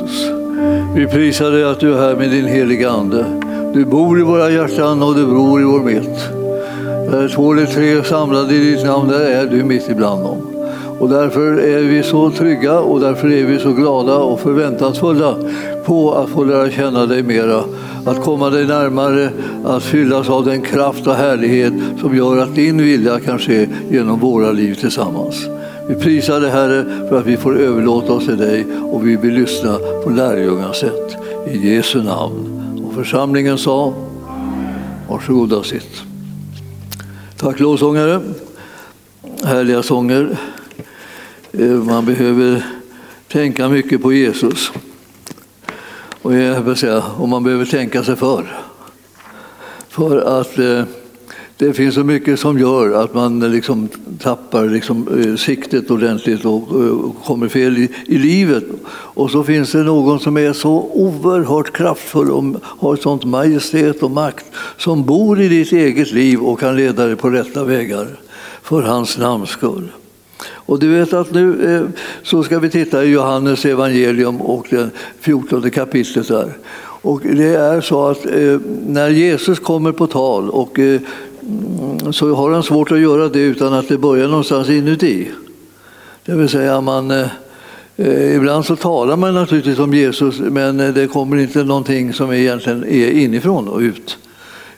Jesus. Vi prisar dig att du är här med din heliga Ande. Du bor i våra hjärtan och du bor i vår mitt. Där två eller tre samlade i ditt namn, där är du mitt ibland dem. Och därför är vi så trygga och därför är vi så glada och förväntansfulla på att få lära känna dig mera, att komma dig närmare, att fyllas av den kraft och härlighet som gör att din vilja kan ske genom våra liv tillsammans. Vi prisar dig Herre för att vi får överlåta oss till dig och vi vill lyssna på lärjungasätt. I Jesu namn. Och församlingen sa, varsågoda sitt. Tack lovsångare, härliga sånger. Eh, man behöver tänka mycket på Jesus. Och, jag säga, och man behöver tänka sig för. För att eh, det finns så mycket som gör att man liksom tappar liksom, eh, siktet ordentligt och, och kommer fel i, i, livet. Och så finns det någon som är så oerhört kraftfull och har ett sånt majestät och makt som bor i ditt eget liv och kan leda dig på rätta vägar för hans namns skull. Och du vet att nu eh, så ska vi titta i Johannes evangelium och det 14 kapitlet där. Och det är så att eh, när Jesus kommer på tal och eh, så har han svårt att göra det utan att det börjar någonstans inuti. Det vill säga man eh, Ibland så talar man naturligtvis om Jesus men det kommer inte någonting som egentligen är inifrån och ut.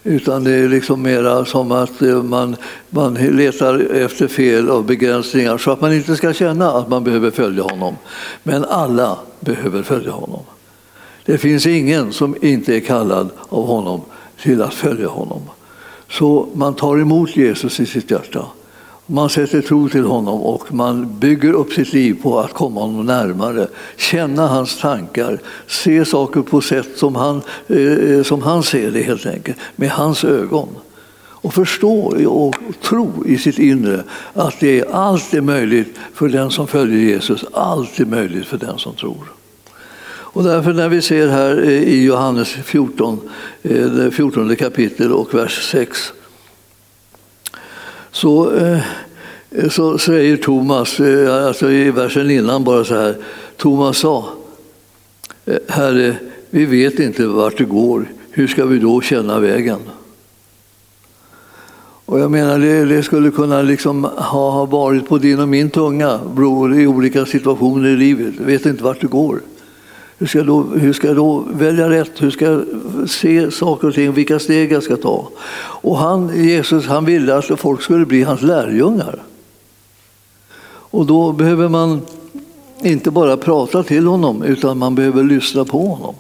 Utan det är liksom mera som att eh, man, man letar efter fel och begränsningar så att man inte ska känna att man behöver följa honom. Men alla behöver följa honom. Det finns ingen som inte är kallad av honom till att följa honom. Så man tar emot Jesus i sitt hjärta. Man sätter tro till honom och man bygger upp sitt liv på att komma honom närmare, känna hans tankar, se saker på sätt som han, eh, som han ser det helt enkelt, med hans ögon. Och förstå och tro i sitt inre att det är allt är möjligt för den som följer Jesus, allt är möjligt för den som tror. Och därför när vi ser här eh, i Johannes 14, eh, det 14 kapitel och vers 6 så, eh, så säger Thomas, alltså i versen innan bara så här, Thomas sa Herre, vi vet inte vart det går, hur ska vi då känna vägen? Och jag menar, det, det skulle kunna liksom ha varit på din och min tunga, bror, i olika situationer i livet. Vet inte vart det går. Hur ska, jag då, hur ska jag då välja rätt? Hur ska jag se saker och ting? Vilka steg jag ska ta? Och han, Jesus han ville att folk skulle bli hans lärjungar. Och då behöver man inte bara prata till honom utan man behöver lyssna på honom.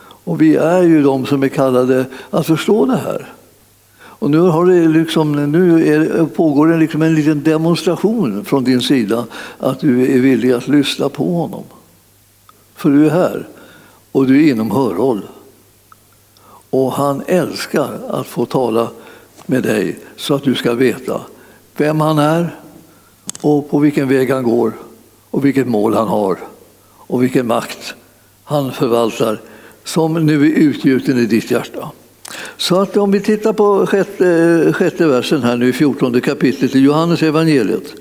Och vi är ju de som är kallade att förstå det här. Och nu, har det liksom, nu är, pågår det liksom en liten demonstration från din sida att du är villig att lyssna på honom. För du är här och du är inom hörhåll. Och han älskar att få tala med dig så att du ska veta vem han är och på vilken väg han går och vilket mål han har och vilken makt han förvaltar som nu är utgjuten i ditt hjärta. Så att om vi tittar på sjätte, sjätte versen här nu i 14 kapitlet i Johannes evangeliet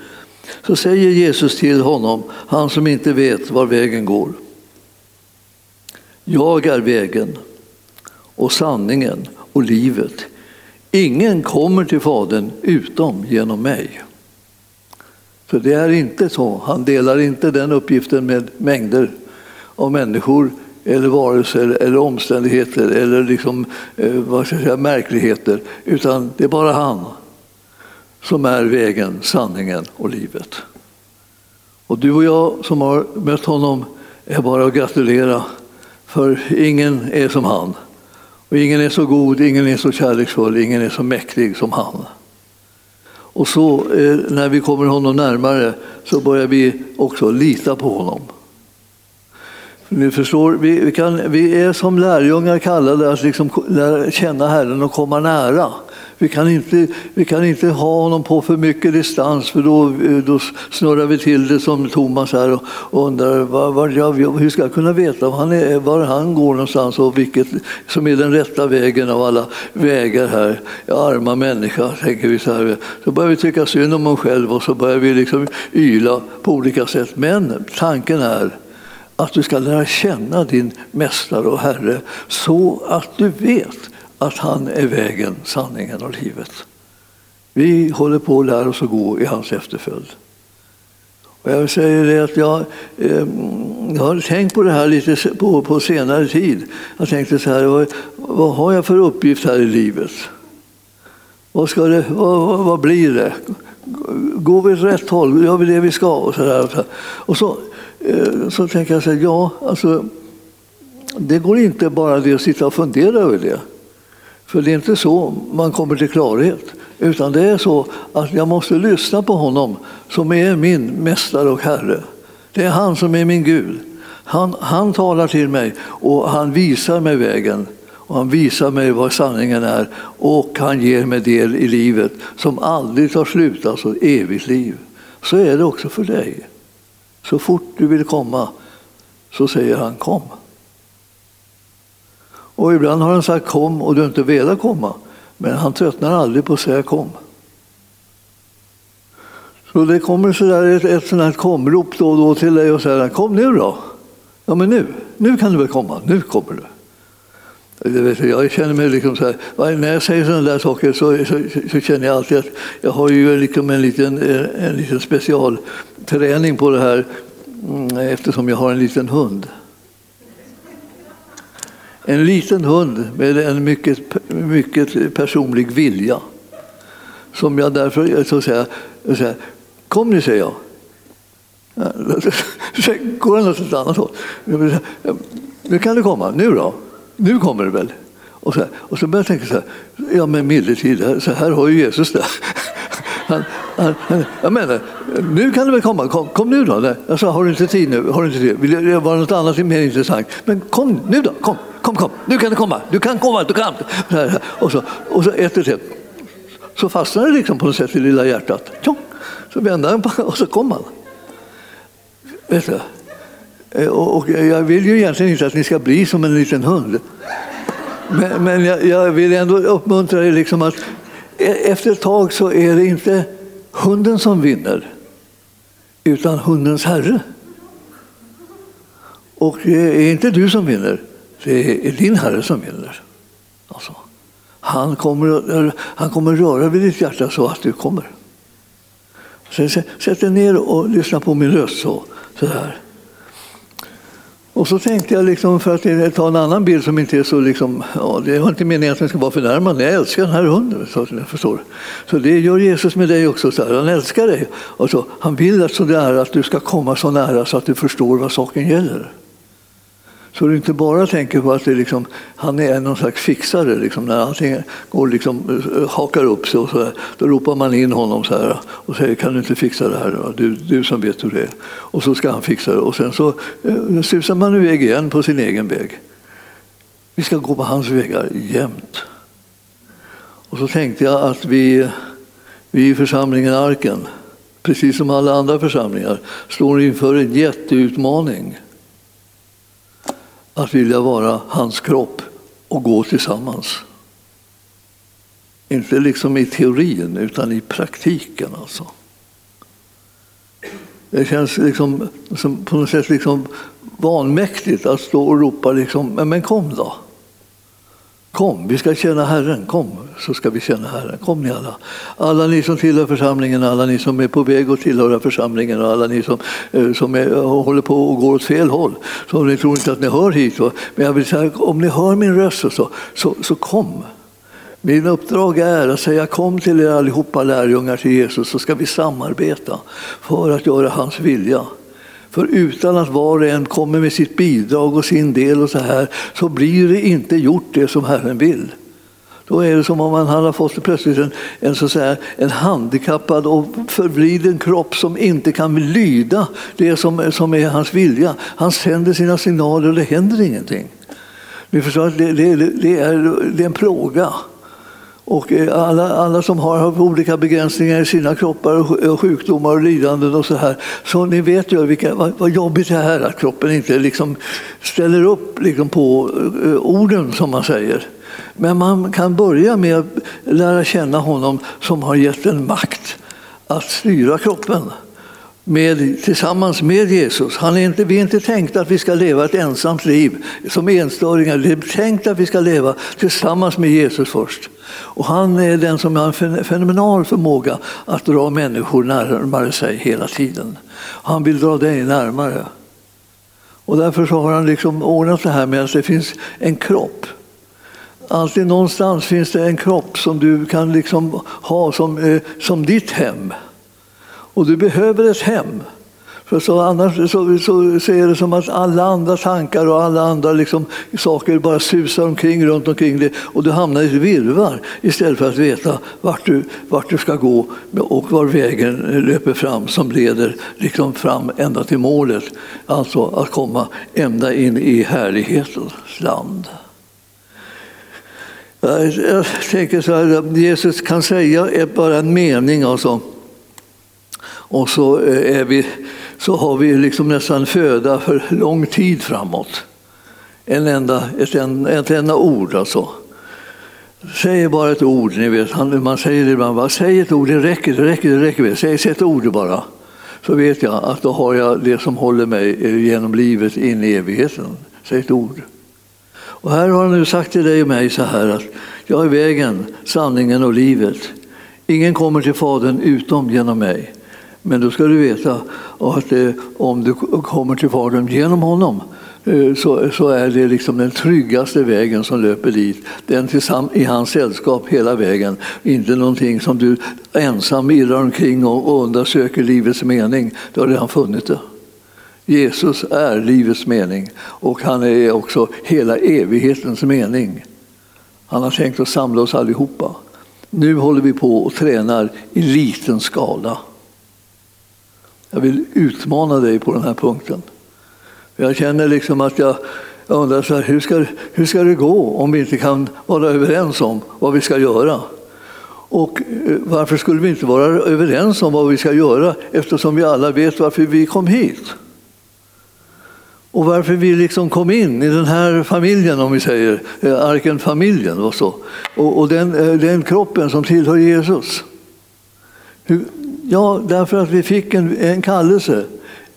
så säger Jesus till honom, han som inte vet var vägen går. Jag är vägen och sanningen och livet. Ingen kommer till Fadern utom genom mig. Så det är inte så. Han delar inte den uppgiften med mängder av människor eller varelser eller omständigheter eller liksom, eh, vad ska jag säga, märkligheter. Utan det är bara han som är vägen, sanningen och livet. Och du och jag som har mött honom är bara att gratulera för ingen är som han. Och ingen är så god, ingen är så kärleksfull, ingen är så mäktig som han. Och så eh, när vi kommer honom närmare så börjar vi också lita på honom. Ni förstår, vi, vi, kan, vi är som lärjungar kallade att liksom lära känna Herren och komma nära. Vi kan, inte, vi kan inte ha honom på för mycket distans för då, då snurrar vi till det som Thomas här och, undrar var, var jag, hur ska jag kunna veta var han, är, var han går någonstans och vilket som är den rätta vägen av alla vägar här. Arma människa, tänker vi så här. Så börjar vi tycka synd om oss själva och så börjar vi liksom yla på olika sätt. Men tanken är att du ska lära känna din mästare och Herre så att du vet att han är vägen, sanningen och livet. Vi håller på att lära oss att gå i hans efterföljd. Och jag säger det att jag, eh, jag har tänkt på det här lite på, på senare tid. Jag tänkte så här, vad, vad, har jag för uppgift här i livet? Vad, ska det, vad, vad, vad blir det? Går vi åt rätt håll? Gör vi det vi ska? Och så, där. och så, Eh, så tänker jag så här, ja, alltså, det går inte bara det att sitta och fundera över det. För det är inte så man kommer till klarhet. Utan det är så att jag måste lyssna på honom som är min mästare och herre. Det är han som är min Gud. Han, han talar till mig och han visar mig vägen. Och han visar mig vad sanningen är och han ger mig del i livet som aldrig tar slut, alltså evigt liv. Så är det också för dig. Så fort du vill komma så säger han kom. Och ibland har han sagt kom och du inte velat komma. Men han tröttnar aldrig på att säga kom. Så det kommer så där ett, ett sånt här komrop då och då till dig och säger kom nu då. Ja men nu, nu kan du väl komma, nu kommer du. Jag, känner mig liksom så här, när jag säger sådana där saker så, så, så, känner jag alltid att jag har ju liksom en liten, en liten träning på det här mm, eftersom jag har en liten hund. En liten hund med en mycket, mycket personlig vilja. Som jag därför eh, så säger, så säger kom nu säger jag. Sen går han åt ett annat håll. Nu kan du komma, nu då? Nu kommer du väl? Och så, och så börjar jag tänka så här, ja men medeltid, så här har ju Jesus det. Han, han, han, jag menar, nu kan du väl komma, kom, kom nu då. Jag sa, har du inte tid nu? Har du inte tid? Vill det vara något annat mer intressant? Men kom nu då, kom, kom, kom, nu kan du komma, du kan komma, du kan. Och så, och så ett och ett. Så fastnade det liksom på något sätt i lilla hjärtat. Så vände han på och så kom han. Vet du? Eh, och, och jag vill ju egentligen inte att ni ska bli som en liten hund. Men, men jag, jag, vill ändå uppmuntra er liksom att E- efter ett tag så är det inte hunden som vinner, utan hundens herre. Och eh, det är inte du som vinner, det är din herre som vinner. Alltså, han, kommer, eh, han kommer röra vid ditt hjärta så att du kommer. Sen sätt dig ner och lyssna på min röst så, så här. Och så tänkte jag, liksom, för att ta en annan bild som inte är så... Liksom, ja, det var inte meningen att den ska vara förnärmande. Jag älskar den här hunden. Så, jag förstår. så det gör Jesus med dig också. Så här. Han älskar dig. Och så, han vill att, så där, att du ska komma så nära så att du förstår vad saken gäller. Så du inte bara tänker på att det liksom, han är någon slags fixare. Liksom, när allting går liksom, eh, hakar upp sig, och så här, då ropar man in honom så här, och säger kan du inte fixa det här? Du, du som vet hur det är. Och så ska han fixa det. Och sen så eh, susar man iväg igen på sin egen väg. Vi ska gå på hans vägar jämt. Och så tänkte jag att vi, vi i församlingen Arken, precis som alla andra församlingar, står inför en jätteutmaning att vilja vara hans kropp och gå tillsammans. Inte liksom i teorin, utan i praktiken. Alltså. Det känns liksom, som på något sätt liksom vanmäktigt att stå och ropa liksom, men kom då. Kom, vi ska känna Herren. Kom, så ska vi känna Herren. Kom ni alla. Alla ni som tillhör församlingen, alla ni som är på väg att tillhöra församlingen och alla ni som, eh, som är, eh, håller på och går åt fel håll. Så ni tror inte att ni hör hit. Va? Men jag vill säga, om ni hör min röst så, så, så kom. Min uppdrag är att säga kom till er allihopa lärjungar till Jesus så ska vi samarbeta för att göra hans vilja. För utan att var och en kommer med sitt bidrag och sin del och så här så blir det inte gjort det som Herren vill. Då är det som om man hade fått plötsligt en, en, så säga, en handikappad och förvriden kropp som inte kan lyda det som, som är hans vilja. Han sänder sina signaler och det händer ingenting. Ni förstår att det, det, det, är, det är en plåga. Och eh, alla, alla som har olika begränsningar i sina kroppar och sjukdomar och lidanden och så här. Så ni vet ju vilka, vad, vad jobbigt det är att kroppen inte liksom ställer upp liksom på eh, orden som man säger. Men man kan börja med att lära känna honom som har gett en makt att styra kroppen med, tillsammans med Jesus. Han är inte, vi är inte tänkta att vi ska leva ett ensamt liv som enstöringar. Det är tänkt att vi ska leva tillsammans med Jesus först. Och han är den som har en fenomenal förmåga att dra människor närmare sig hela tiden. Han vill dra dig närmare. Och därför så har han liksom ordnat det här med att det finns en kropp. Alltid någonstans finns det en kropp som du kan liksom ha som, eh, som ditt hem. Och du behöver ett hem. För så annars så, så, så är det som att alla andra tankar och alla andra liksom, saker bara susar omkring runt omkring dig och du hamnar i ett virrvarr istället för att veta vart du, vart du ska gå och var vägen löper fram som leder liksom fram ända till målet. Alltså att komma ända in i härlighetens land. Jag tänker så här, Jesus kan säga bara en mening alltså och så eh, är vi så har vi liksom nästan föda för lång tid framåt. En enda, ett, en, ett enda ord alltså. Säg bara ett ord, ni vet. Man säger det ibland, bara, säg ett ord, det räcker, det räcker, det räcker. Säg, säg ett ord bara. Så vet jag att då har jag det som håller mig eh, genom livet in i evigheten. Säg ett ord. Och här har han nu sagt till dig och mig så här att jag är vägen, sanningen och livet. Ingen kommer till Fadern utom genom mig. Men då ska du veta att eh, om du kommer till Fadern genom honom eh, så, så är det liksom den tryggaste vägen som löper dit. Den tillsamm- i hans sällskap hela vägen. Inte någonting som du ensam irrar omkring och, och undersöker livets mening. Du har redan funnit det. Jesus är livets mening och han är också hela evighetens mening. Han har tänkt att samla oss allihopa. Nu håller vi på och tränar i liten skala. Jag vill utmana dig på den här punkten. Jag känner liksom att jag, undrar så här, hur, ska, hur ska det gå om vi inte kan vara överens om vad vi ska göra? Och eh, varför skulle vi inte vara överens om vad vi ska göra eftersom vi alla vet varför vi kom hit? Och varför vi liksom kom in i den här familjen, om vi säger, eh, Arkenfamiljen. Och, så. och, och den, eh, den kroppen som tillhör Jesus. Hur, Ja, därför att vi fick en, en kallelse,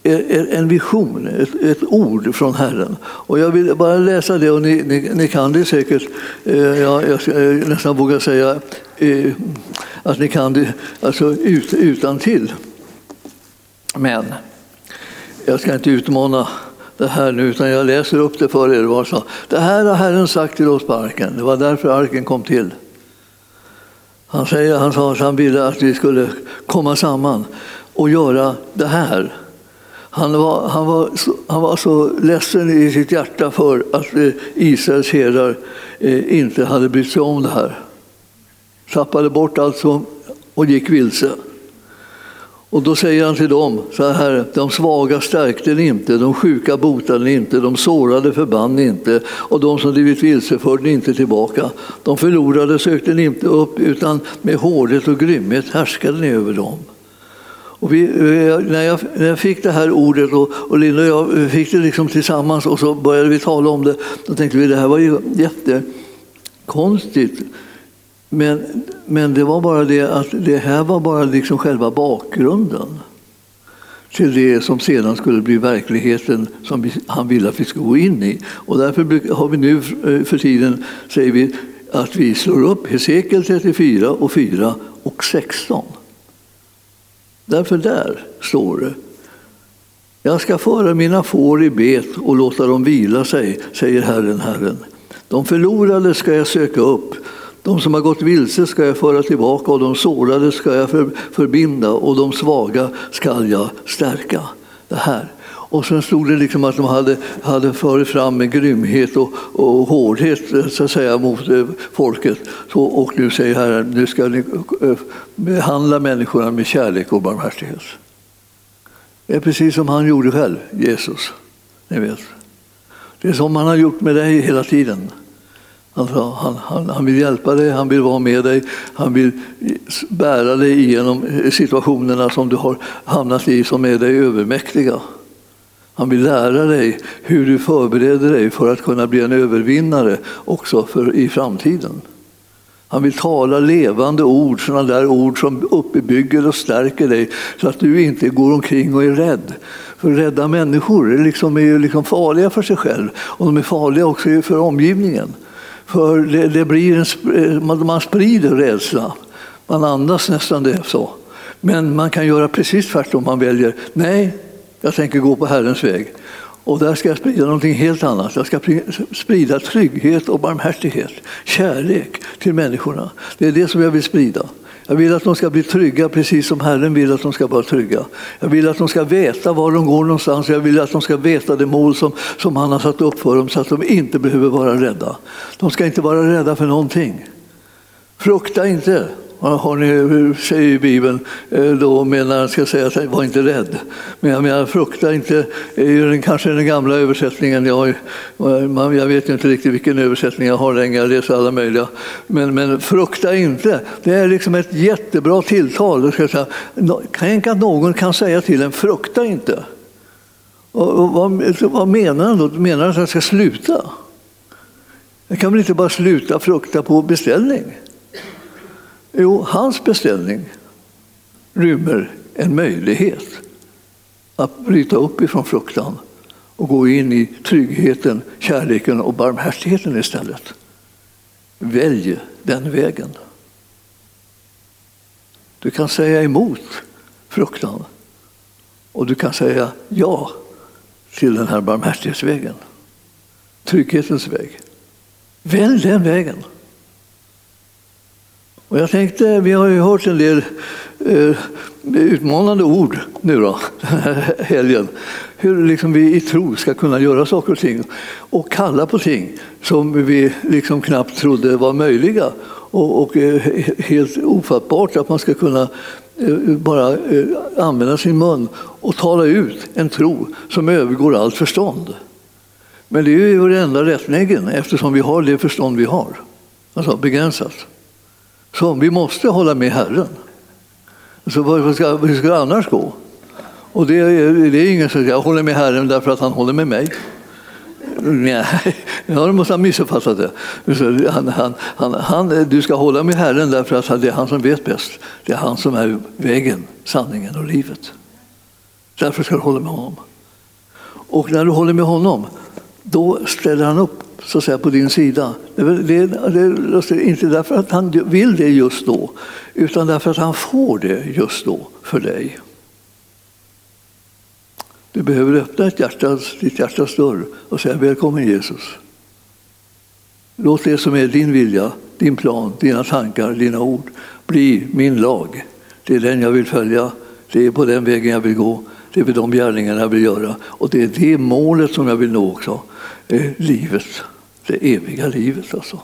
en vision, ett, ett, ord från Herren. Och jag vill bara läsa det, och ni, ni, ni kan det säkert. Eh, ja, jag, ska nästan våga säga eh, att ni kan det alltså ut, utan till. Men jag ska inte utmana det här nu, utan jag läser upp det för er. Det här har Herren sagt till oss på arken. Det var därför arken kom till. Han, säger, han sa att han ville att vi skulle komma samman och göra det här. Han var, han, var, han var så ledsen i sitt hjärta för att eh, Israels herdar eh, inte hade brytt sig om det här. Tappade bort allt och gick vilse. Och då säger han till dem så här, de svaga stärkte ni inte, de sjuka botade ni inte, de sårade förband ni inte och de som blivit vilse förde ni inte tillbaka. De förlorade sökte ni inte upp utan med hårdhet och grymhet härskade ni över dem. Och vi, eh, när, jag, när jag fick det här ordet och, och Linda och jag fick det liksom tillsammans och så började vi tala om det, då tänkte vi det här var ju jättekonstigt. Men, men det var bara det att det här var bara liksom själva bakgrunden till det som sedan skulle bli verkligheten som han ville att vi skulle gå in i. Och därför har vi nu eh, för tiden, säger vi, att vi slår upp Hesekiel 34 och 4 och 16. Därför där står det jag ska föra mina får i bet och låta dem vila sig, säger Herren, Herren. De förlorade ska jag söka upp de som har gått vilse ska jag föra tillbaka och de sårade ska jag förbinda och de svaga ska jag stärka. Det här. Och sen stod det liksom att de hade, hade farit fram med grymhet och, och hårdhet eh, så att säga, mot eh, folket. Så, och nu säger Herren, nu ska ni eh, behandla människorna med kärlek och barmhärtighet. Det är precis som han gjorde själv, Jesus. Ni vet. Det är som han har gjort med dig hela tiden. Alltså, han, han, han, vill hjälpa dig, han vill vara med dig, han vill bära dig igenom situationerna som du har hamnat i som är dig övermäktiga. Han vill lära dig hur du förbereder dig för att kunna bli en övervinnare också för, i framtiden. Han vill tala levande ord, sådana där ord som uppbygger och stärker dig så att du inte går omkring och är rädd. För rädda människor är, liksom, är liksom farliga för sig själv och de är farliga också för omgivningen. För det, det blir en, eh, man sprider rädsla. Man andas nästan det så. Men man kan göra precis tvärtom. Man väljer, nej, jag tänker gå på Herrens väg. Och där ska jag sprida någonting helt annat. Jag ska sprida trygghet och barmhärtighet, kärlek till människorna. Det är det som jag vill sprida. Jag vill att de ska bli trygga precis som Herren vill att de ska vara trygga. Jag vill att de ska veta var de går någonstans. Jag vill att de ska veta det mål som, som han har satt upp för dem så att de inte behöver vara rädda. De ska inte vara rädda för någonting. Frukta inte, har ni, säger Bibeln eh, då menar han ska säga att var inte rädd. Men jag menar frukta inte, är ju kanske den gamla översättningen. Jag, eh, jag vet inte riktigt vilken översättning jag har längre, jag läser alla möjliga. Men, men frukta inte, det är liksom ett jättebra tilltal. Ska säga. Tänk att någon kan säga till en frukta inte. Och, och vad, vad menar han då? Menar han att jag ska sluta? Jag kan väl inte bara sluta frukta på beställning? Jo, hans beställning rymmer en möjlighet att bryta upp ifrån fruktan och gå in i tryggheten, kärleken och barmhärtigheten istället. Välj den vägen. Du kan säga emot fruktan och du kan säga ja till den här barmhärtighetsvägen. Trygghetens väg. Välj den vägen. Och jag tänkte, vi har ju hört en del eh, utmanande ord nu då, den här helgen. Hur liksom vi i tro ska kunna göra saker och ting och kalla på ting som vi liksom knappt trodde var möjliga. Och, och eh, helt ofattbart att man ska kunna eh, bara eh, använda sin mun och tala ut en tro som övergår allt förstånd. Men det är ju vår enda rättnäggen eftersom vi har det förstånd vi har, alltså begränsat. Så vi måste hålla med Herren. Så hur ska, hur ska det annars gå? Och det är, det är ingen som säger jag håller med Herren därför att han håller med mig. Nej, ja, måste han missuppfattat det. Han, han, han, han, du ska hålla med Herren därför att det är han som vet bäst. Det är han som är vägen, sanningen och livet. Därför ska du hålla med honom. Och när du håller med honom, då ställer han upp så att säga, på din sida. Det är, det, det är inte därför att han vill det just då, utan därför att han får det just då för dig. Du behöver öppna ett hjärtas, ditt hjärtas dörr och säga välkommen Jesus. Låt det som är din vilja, din plan, dina tankar, dina ord bli min lag. Det är den jag vill följa, det är på den vägen jag vill gå, det är de gärningarna jag vill göra och det är det målet som jag vill nå också livet, det eviga livet alltså.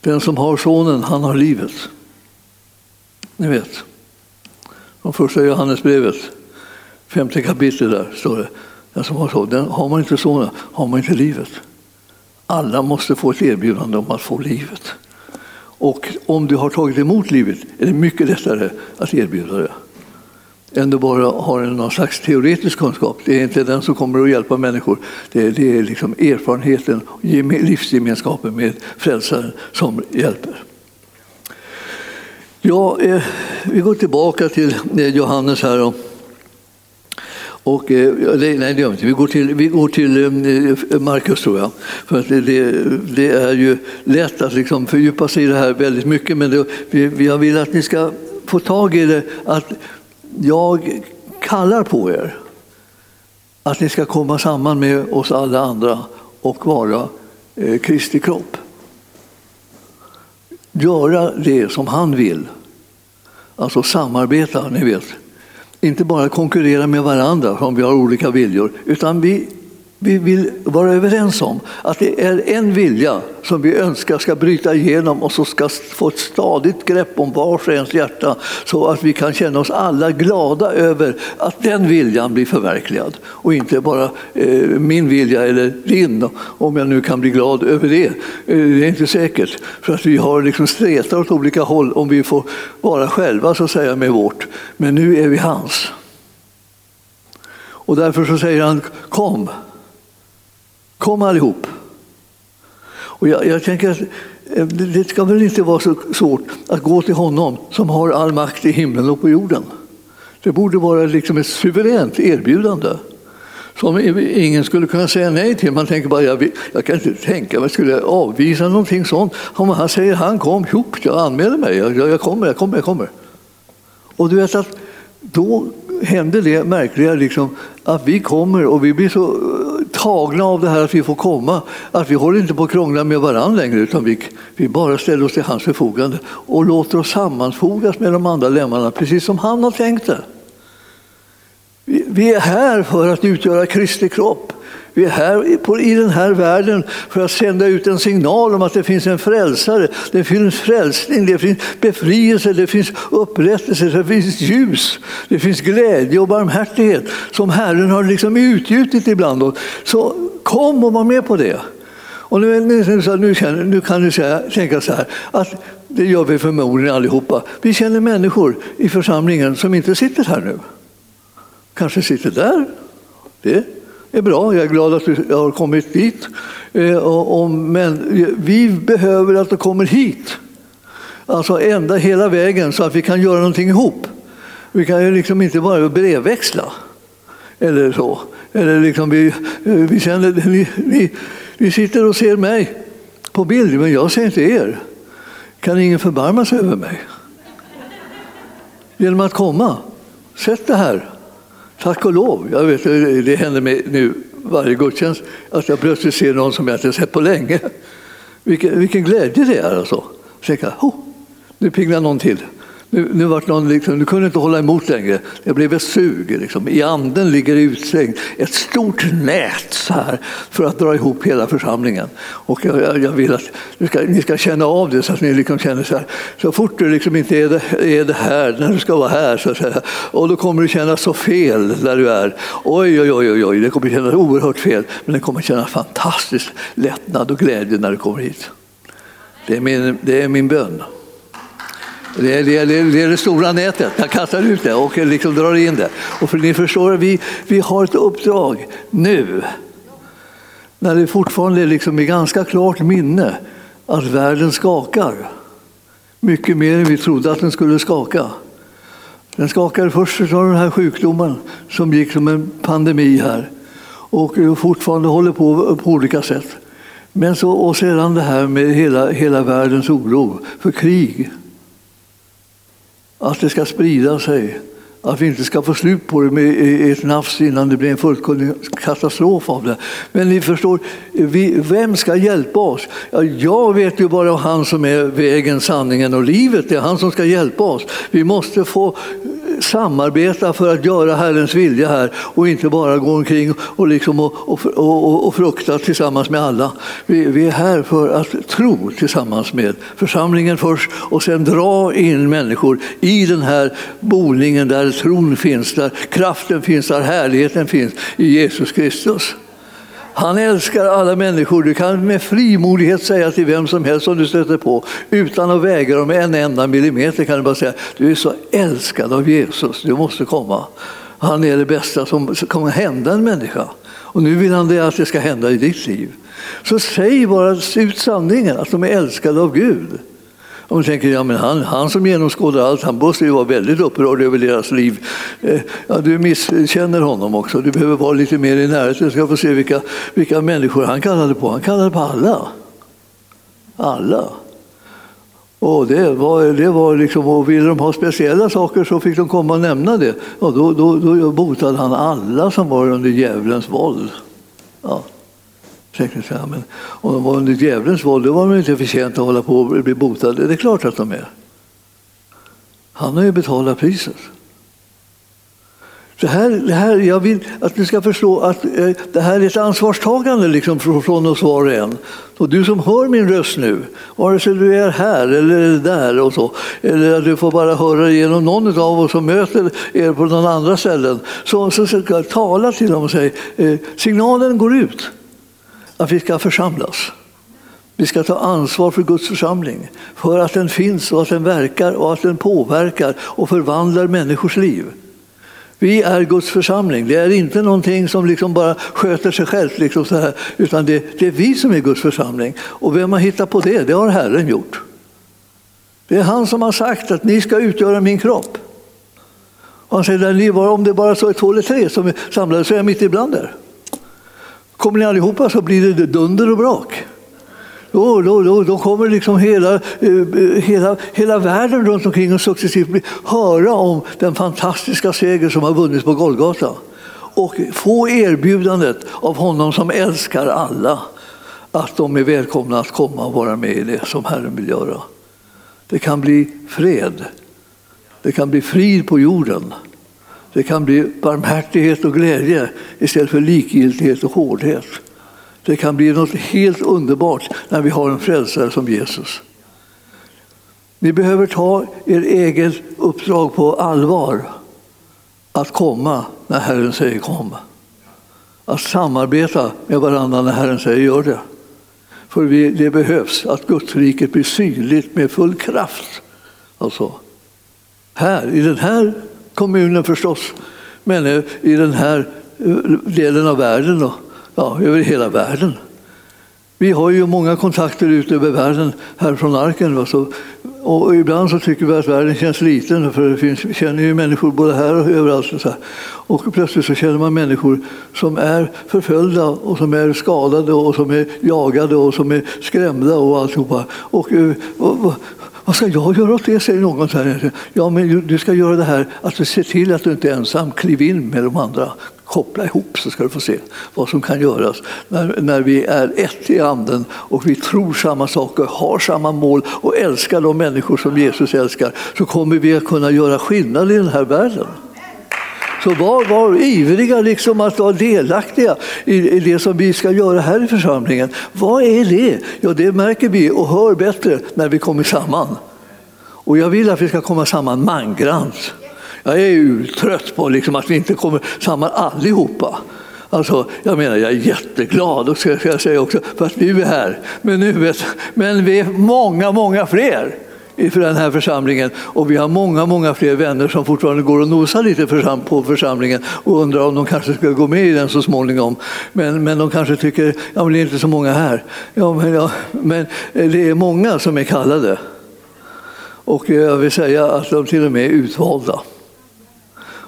Den som har sonen, han har livet. Ni vet, från första Johannesbrevet, femte kapitlet där står det, den som har sonen, har man inte sonen har man inte livet. Alla måste få ett erbjudande om att få livet. Och om du har tagit emot livet är det mycket lättare att erbjuda det än du bara har någon slags teoretisk kunskap. Det är inte den som kommer att hjälpa människor. Det är, det är liksom erfarenheten och livsgemenskapen med frälsaren som hjälper. Ja, eh, vi går tillbaka till eh, Johannes här. Och, och, eh, nej, det gör vi inte. Vi går till, vi går till eh, eh Markus, tror jag. För att det, det, är ju lätt att liksom fördjupa sig i det här väldigt mycket, men det, vi, jag vill att ni ska få tag i det. Att jag kallar på er att ni ska komma samman med oss alla andra och vara eh, Kristi kropp. Göra det som han vill. Alltså samarbeta, ni vet. Inte bara konkurrera med varandra om vi har olika viljor, utan vi vi vill vara överens om att det är en vilja som vi önskar ska bryta igenom och som ska få ett stadigt grepp om vars och ens hjärta så att vi kan känna oss alla glada över att den viljan blir förverkligad och inte bara eh, min vilja eller din, om jag nu kan bli glad över det. Eh, det är inte säkert, för att vi har liksom stretat åt olika håll om vi får vara själva så att säga med vårt. Men nu är vi hans. Och därför så säger han kom Kom allihop. Och jag, jag tänker att eh, det ska väl inte vara så svårt att gå till honom som har all makt i himlen och på jorden. Det borde vara liksom ett suveränt erbjudande som ingen skulle kunna säga nej till. Man tänker bara, jag, jag kan inte tänka mig, skulle jag avvisa någonting sånt? Om han säger han kom, tjopp, jag anmäler mig, jag, jag kommer, jag kommer, jag kommer. Och du vet att då händer det märkliga liksom, att vi kommer och vi blir så eh, tagna av det här att vi får komma att vi håller inte på att krångla med varandra längre utan vi, vi bara ställer oss till hans förfogande och låter oss sammanfogas med de andra lemmarna precis som han har tänkt det. Vi är här för att utgöra Kristi kropp. Vi är här i den här världen för att sända ut en signal om att det finns en frälsare, det finns frälsning, det finns befrielse, det finns upprättelse, det finns ljus, det finns glädje och barmhärtighet som Herren har liksom utgjutit ibland oss. Så kom och var med på det. Och nu, nu, nu, känner, nu kan du säga, tänka så här, att det gör vi förmodligen allihopa. Vi känner människor i församlingen som inte sitter här nu kanske sitter där. Det är bra, jag är glad att du har kommit dit. Eh, men vi behöver att du kommer hit. Alltså ända hela vägen så att vi kan göra någonting ihop. Vi kan ju liksom inte bara brevväxla. Eller så. Eller liksom vi, eh, vi känner, ni, ni, ni sitter och ser mig på bild, men jag ser inte er. Kan ingen förbarma sig över mig? Genom att komma. Sätt det här. Tack och lov. Jag vet, det händer mig nu varje gudstjänst att jag plötsligt ser någon som jag inte sett på länge. Vilken, vilken glädje det är alltså. Tänka, oh, nu pignar någon till. Nu, nu, vart någon liksom, du kunde inte hålla emot längre. Det blev ett sug. Liksom. I anden ligger det utsträckt ett stort nät så här, för att dra ihop hela församlingen. Och jag, jag vill att ni ska, ni ska, känna av det så att ni liksom känner så här. Så fort du liksom inte är det, är det här, när du ska vara här, så att säga, och då kommer du känna så fel där du är. Oj, oj, oj, oj, det kommer kännas oerhört fel. Men det kommer kännas fantastisk lättnad och glädje när du kommer hit. Det är min, det är min bön. Det är, det, det, det är det stora nätet. Jag kastar ut det och eh, liksom drar in det. Och för ni förstår, vi, vi har ett uppdrag nu. När det fortfarande liksom är ganska klart minne att världen skakar. Mycket mer än vi trodde att den skulle skaka. Den skakade först av den här sjukdomen som gick som en pandemi här och eh, fortfarande håller på eh, på olika sätt. Men så, och sedan det här med hela, hela världens oro för krig att det ska sprida sig. Att vi inte ska få slut på det med ett nafs innan det blir en fullkomlig katastrof av det. Men ni förstår, vi, vem ska hjälpa oss? Ja, jag vet ju bara han som är vägen, sanningen och livet. Det är han som ska hjälpa oss. Vi måste få samarbeta för att göra Herrens vilja här och inte bara gå omkring och, liksom och, och, och, och frukta tillsammans med alla. Vi, vi, är här för att tro tillsammans med församlingen först och sen dra in människor i den här boningen där tron finns, där kraften finns, där härligheten finns i Jesus Kristus. Han älskar alla människor. Du kan med frimodighet säga till vem som helst som du stöter på utan att väga dem en enda millimeter kan du bara säga du är så älskad av Jesus, du måste komma. Han är det bästa som kommer hända en människa. Och nu vill han det att det ska hända i ditt liv. Så säg bara ut sanningen, att de är älskade av Gud. Och tänker, ja, men han, han som genomskådar allt, han måste ju vara väldigt upprörd över deras liv. Eh, ja, du misskänner honom också. Du behöver vara lite mer i närheten. Du ska få se vilka, vilka människor han kallade på. Han kallade på alla. Alla. Och det var, det var liksom, och ville de ha speciella saker så fick de komma och nämna det. Och då, då, då botade han alla som var under djävulens våld. Ja. Säga, men om de var under djävulens våld då var de inte förtjänta att hålla på och bli botade. Det är klart att de är. Han har ju betalat priset. Det här, det här, jag vill att ni ska förstå att eh, det här är ett ansvarstagande liksom från oss var och en. Och du som hör min röst nu, vare sig du är här eller där och så, eller att du får bara höra genom någon av oss som möter er på någon andra ställen, så, så ska jag tala till dem och säga eh, signalen går ut att vi ska församlas. Vi ska ta ansvar för Guds församling, för att den finns och att den verkar och att den påverkar och förvandlar människors liv. Vi är Guds församling. Det är inte någonting som liksom bara sköter sig självt, liksom så här, utan det, det, är vi som är Guds församling. Och vem har hittat på det? Det har Herren gjort. Det är han som har sagt att ni ska utgöra min kropp. Och han säger, ni var, om det bara så är två eller tre som är samlade så är jag mitt ibland er. Kommer ni allihopa så blir det dunder och brak. Då, då, då, då kommer liksom hela, eh, hela, hela världen runt omkring och successivt höra om den fantastiska seger som har vunnits på Golgata och få erbjudandet av honom som älskar alla att de är välkomna att komma och vara med i det som Herren vill göra. Det kan bli fred. Det kan bli frid på jorden. Det kan bli barmhärtighet och glädje istället för likgiltighet och hårdhet. Det kan bli något helt underbart när vi har en frälsare som Jesus. Ni behöver ta er eget uppdrag på allvar. Att komma när Herren säger kom. Att samarbeta med varandra när Herren säger gör det. För det behövs att Gudsriket blir synligt med full kraft. Alltså, här, i den här kommunen förstås, men eh, i den här eh, delen av världen då, ja, över hela världen. Vi har ju många kontakter ut över världen här från Arken. Och ibland så tycker vi att världen känns liten för det finns, känner ju människor både här och överallt. Och, så här. och plötsligt så känner man människor som är förföljda och som är skadade och som är jagade och som är skrämda och alltihopa. Och, eh, och, och, vad ska jag göra åt det, säger någon. Ja, men du ska göra det här att du ser till att du inte är ensam. Kliv in med de andra koppla ihop så ska du få se vad som kan göras. När, när vi är ett i anden och vi tror samma saker, har samma mål och älskar de människor som Jesus älskar så kommer vi att kunna göra skillnad i den här världen. Så var, var ivriga liksom att vara delaktiga i, i det som vi ska göra här i församlingen. Vad är det? Ja, det märker vi och hör bättre när vi kommer samman. Och jag vill att vi ska komma samman mangrant. Jag är ju trött på liksom att vi inte kommer samman allihopa. Alltså, jag menar, jag är jätteglad och ska jag säga också för att vi är här. Men, nu vet, men vi är många, många fler för den här församlingen och vi har många, många fler vänner som fortfarande går och nosar lite på församlingen och undrar om de kanske ska gå med i den så småningom. Men, men de kanske tycker, ja men det är inte så många här. Ja, men, ja, men eh, det är många som är kallade. Och eh, jag vill säga att de till och med är utvalda.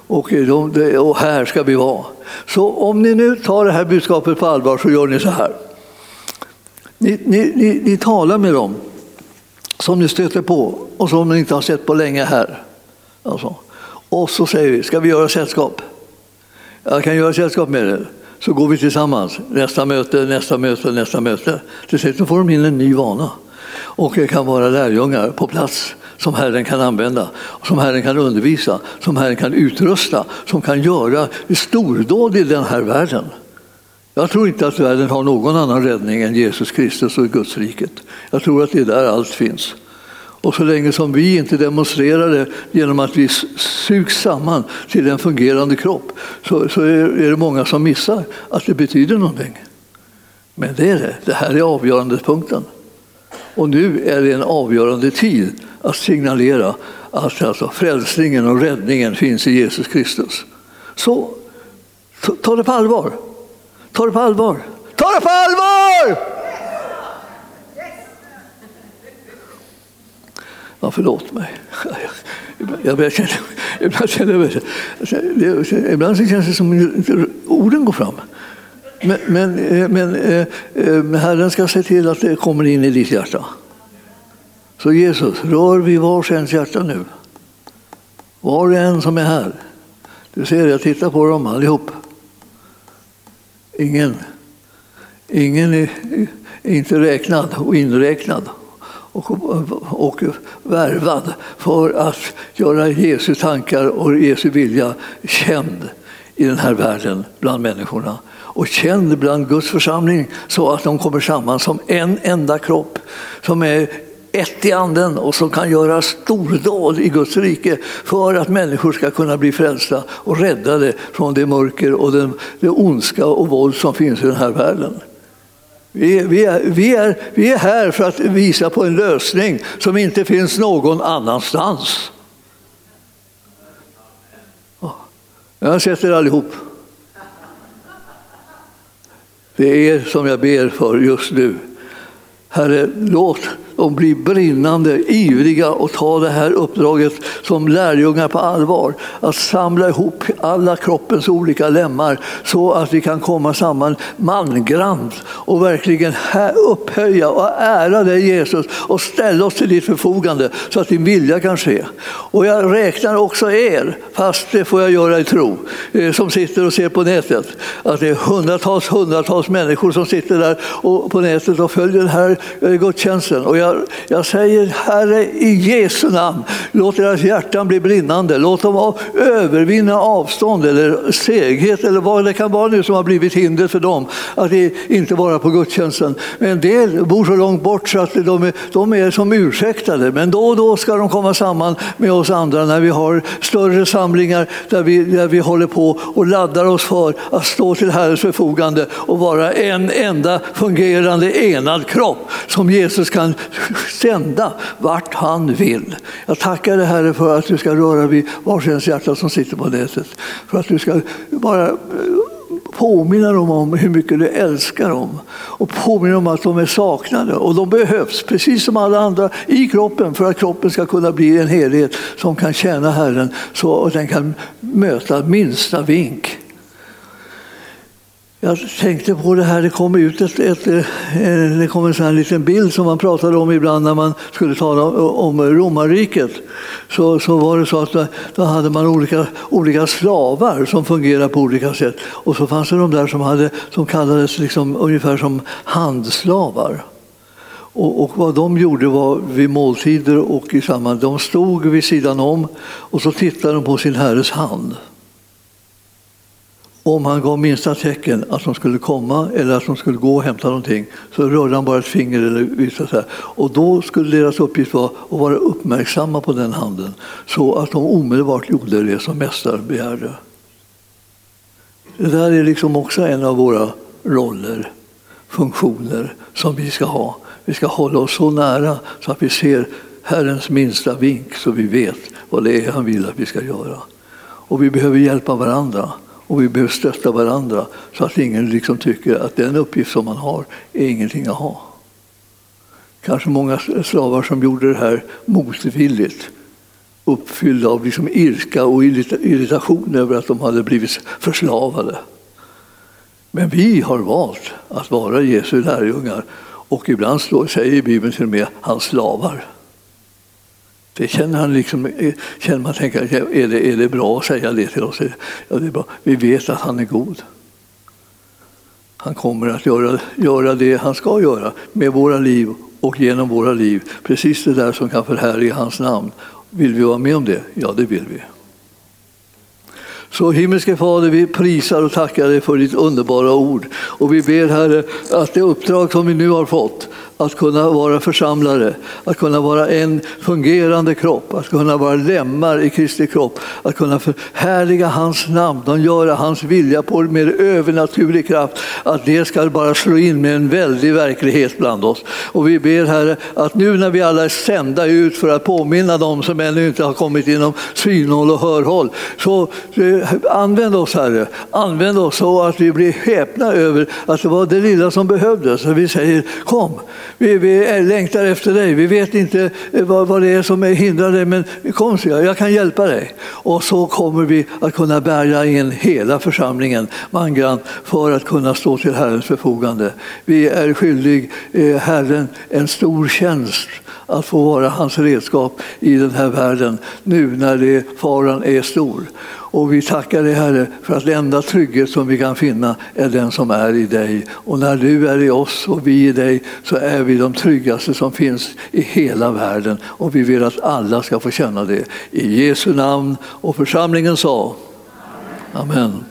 Och, eh, de, och här ska vi vara. Så om ni nu tar det här budskapet på allvar så gör ni så här. Ni, ni, ni, ni talar med dem som ni stöter på och som ni inte har sett på länge här. Alltså. Och så säger vi, ska vi göra sällskap? Jag kan göra sällskap med er. Så går vi tillsammans. Nästa möte, nästa möte, nästa möte. Till slut får de in en ny vana. Och det kan vara lärjungar på plats som Herren kan använda, som Herren kan undervisa, som Herren kan utrusta, som kan göra stordåd i den här världen. Jag tror inte att världen har någon annan räddning än Jesus Kristus och Guds riket. Jag tror att det är där allt finns. Och så länge som vi inte demonstrerar det genom att vi sugs samman till en fungerande kropp så, så är det många som missar att det betyder någonting. Men det är det. Det här är avgörande punkten. Och nu är det en avgörande tid att signalera att alltså frälsningen och räddningen finns i Jesus Kristus. Så ta det på allvar. Ta det på allvar. Ta det på allvar! Ja, förlåt mig. Känner, ibland, känner, ibland känns det som att orden går fram. Men, men, men eh, Herren ska se till att det kommer in i ditt hjärta. Så Jesus, rör vid vars ens hjärta nu. Var och en som är här. Du ser, jag tittar på dem allihop. Ingen, ingen är, inte räknad och inräknad och, och värvad för att göra Jesu tankar och Jesu vilja känd i den här världen bland människorna. Och känd bland Guds församling så att de kommer samman som en enda kropp som är ett i anden och som kan göra stordåd i Guds rike för att människor ska kunna bli frälsta och räddade från det mörker och den, det ondska och våld som finns i den här världen. Vi är, vi, är, vi, är, vi är här för att visa på en lösning som inte finns någon annanstans. Jag har sett er allihop. Det är er som jag ber för just nu. Herre, låt och bli brinnande, ivriga och ta det här uppdraget som lärjungar på allvar. Att samla ihop alla kroppens olika lemmar så att vi kan komma samman mangrant och verkligen upphöja och ära dig Jesus och ställa oss till ditt förfogande så att din vilja kan ske. Och jag räknar också er, fast det får jag göra i tro, eh, som sitter och ser på nätet, att det är hundratals, hundratals människor som sitter där på nätet och följer den här eh, gudstjänsten. Och jag, jag säger Herre i Jesu namn, låt deras hjärtan bli brinnande. Låt dem övervinna avstånd eller seghet eller vad det kan vara nu som har blivit hinder för dem att inte vara på gudstjänsten. En del bor så långt bort så att de är, de är som ursäktade. Men då och då ska de komma samman med oss andra när vi har större samlingar där vi, där vi håller på och laddar oss för att stå till Herrens förfogande och vara en enda fungerande enad kropp som Jesus kan sända vart han vill. Jag tackar dig Herre för att du ska röra vid varsens hjärta som sitter på nätet. För att du ska bara eh, påminna dem om hur mycket du älskar dem och påminna dem att de är saknade och de behövs precis som alla andra i kroppen för att kroppen ska kunna bli en helhet som kan tjäna Herren så att den kan möta minsta vink jag tänkte på det här, det kom ut ett, ett, eh, det kom en sån liten bild som man pratade om ibland när man skulle tala om romarriket. Så, så var det så att då hade man olika, olika slavar som fungerade på olika sätt. Och så fanns det de där som, hade, som kallades liksom ungefär som handslavar. Och, och, vad de gjorde var vid måltider och i samband, de stod vid sidan om och så tittade de på sin herres hand. Om han gav minsta tecken att de skulle komma eller att de skulle gå och hämta någonting så rörde han bara ett finger eller visade så här. Och då skulle deras uppgift vara att vara uppmärksamma på den handen så att de omedelbart gjorde det som mästaren begärde. Det där är liksom också en av våra roller, funktioner som vi ska ha. Vi ska hålla oss så nära så att vi ser Herrens minsta vink så vi vet vad det är han vill att vi ska göra. Och vi behöver hjälpa varandra. Och vi behöver stötta varandra så att ingen liksom tycker att den uppgift som man har är ingenting att ha. Kanske många slavar som gjorde det här motvilligt uppfyllda av liksom irka och irritation över att de hade blivit förslavade. Men vi har valt att vara Jesu lärjungar och ibland säger Bibeln till och med hans slavar. Det känner han liksom, eh, känner man tänker, är det, är det bra att säga det till oss? Ja, det är bra. Vi vet att han är god. Han kommer att göra, göra det han ska göra med våra liv och genom våra liv. Precis det där som kan förhärliga hans namn. Vill vi vara med om det? Ja, det vill vi. Så himmelske Fader, vi prisar och tackar dig för ditt underbara ord. Och vi ber Herre att det uppdrag som vi nu har fått, att kunna vara församlare, att kunna vara en fungerande kropp, att kunna vara lemmar i Kristi kropp, att kunna förhärliga hans namn och göra hans vilja på med övernaturlig kraft, att det ska bara slå in med en väldig verklighet bland oss. Och vi ber Herre att nu när vi alla är sända ut för att påminna dem som ännu inte har kommit inom synhåll och hörhåll, så eh, använd oss Herre, använd oss så att vi blir häpna över att det var det lilla som behövdes. Så vi säger kom, vi, vi längtar efter dig. Vi vet inte eh, vad, vad det är som hindrar dig, men kom så jag, jag kan hjälpa dig. Och så kommer vi att kunna bärga in hela församlingen mangrant för att kunna stå till Herrens förfogande. Vi är skyldig eh, Herren en stor tjänst att få vara hans redskap i den här världen nu när det, faran är stor. Och vi tackar dig Herre för att den enda trygghet som vi kan finna är den som är i dig. Och när du är i oss och vi i dig så är vi de tryggaste som finns i hela världen. Och vi vill att alla ska få känna det. I Jesu namn och församlingen sa Amen.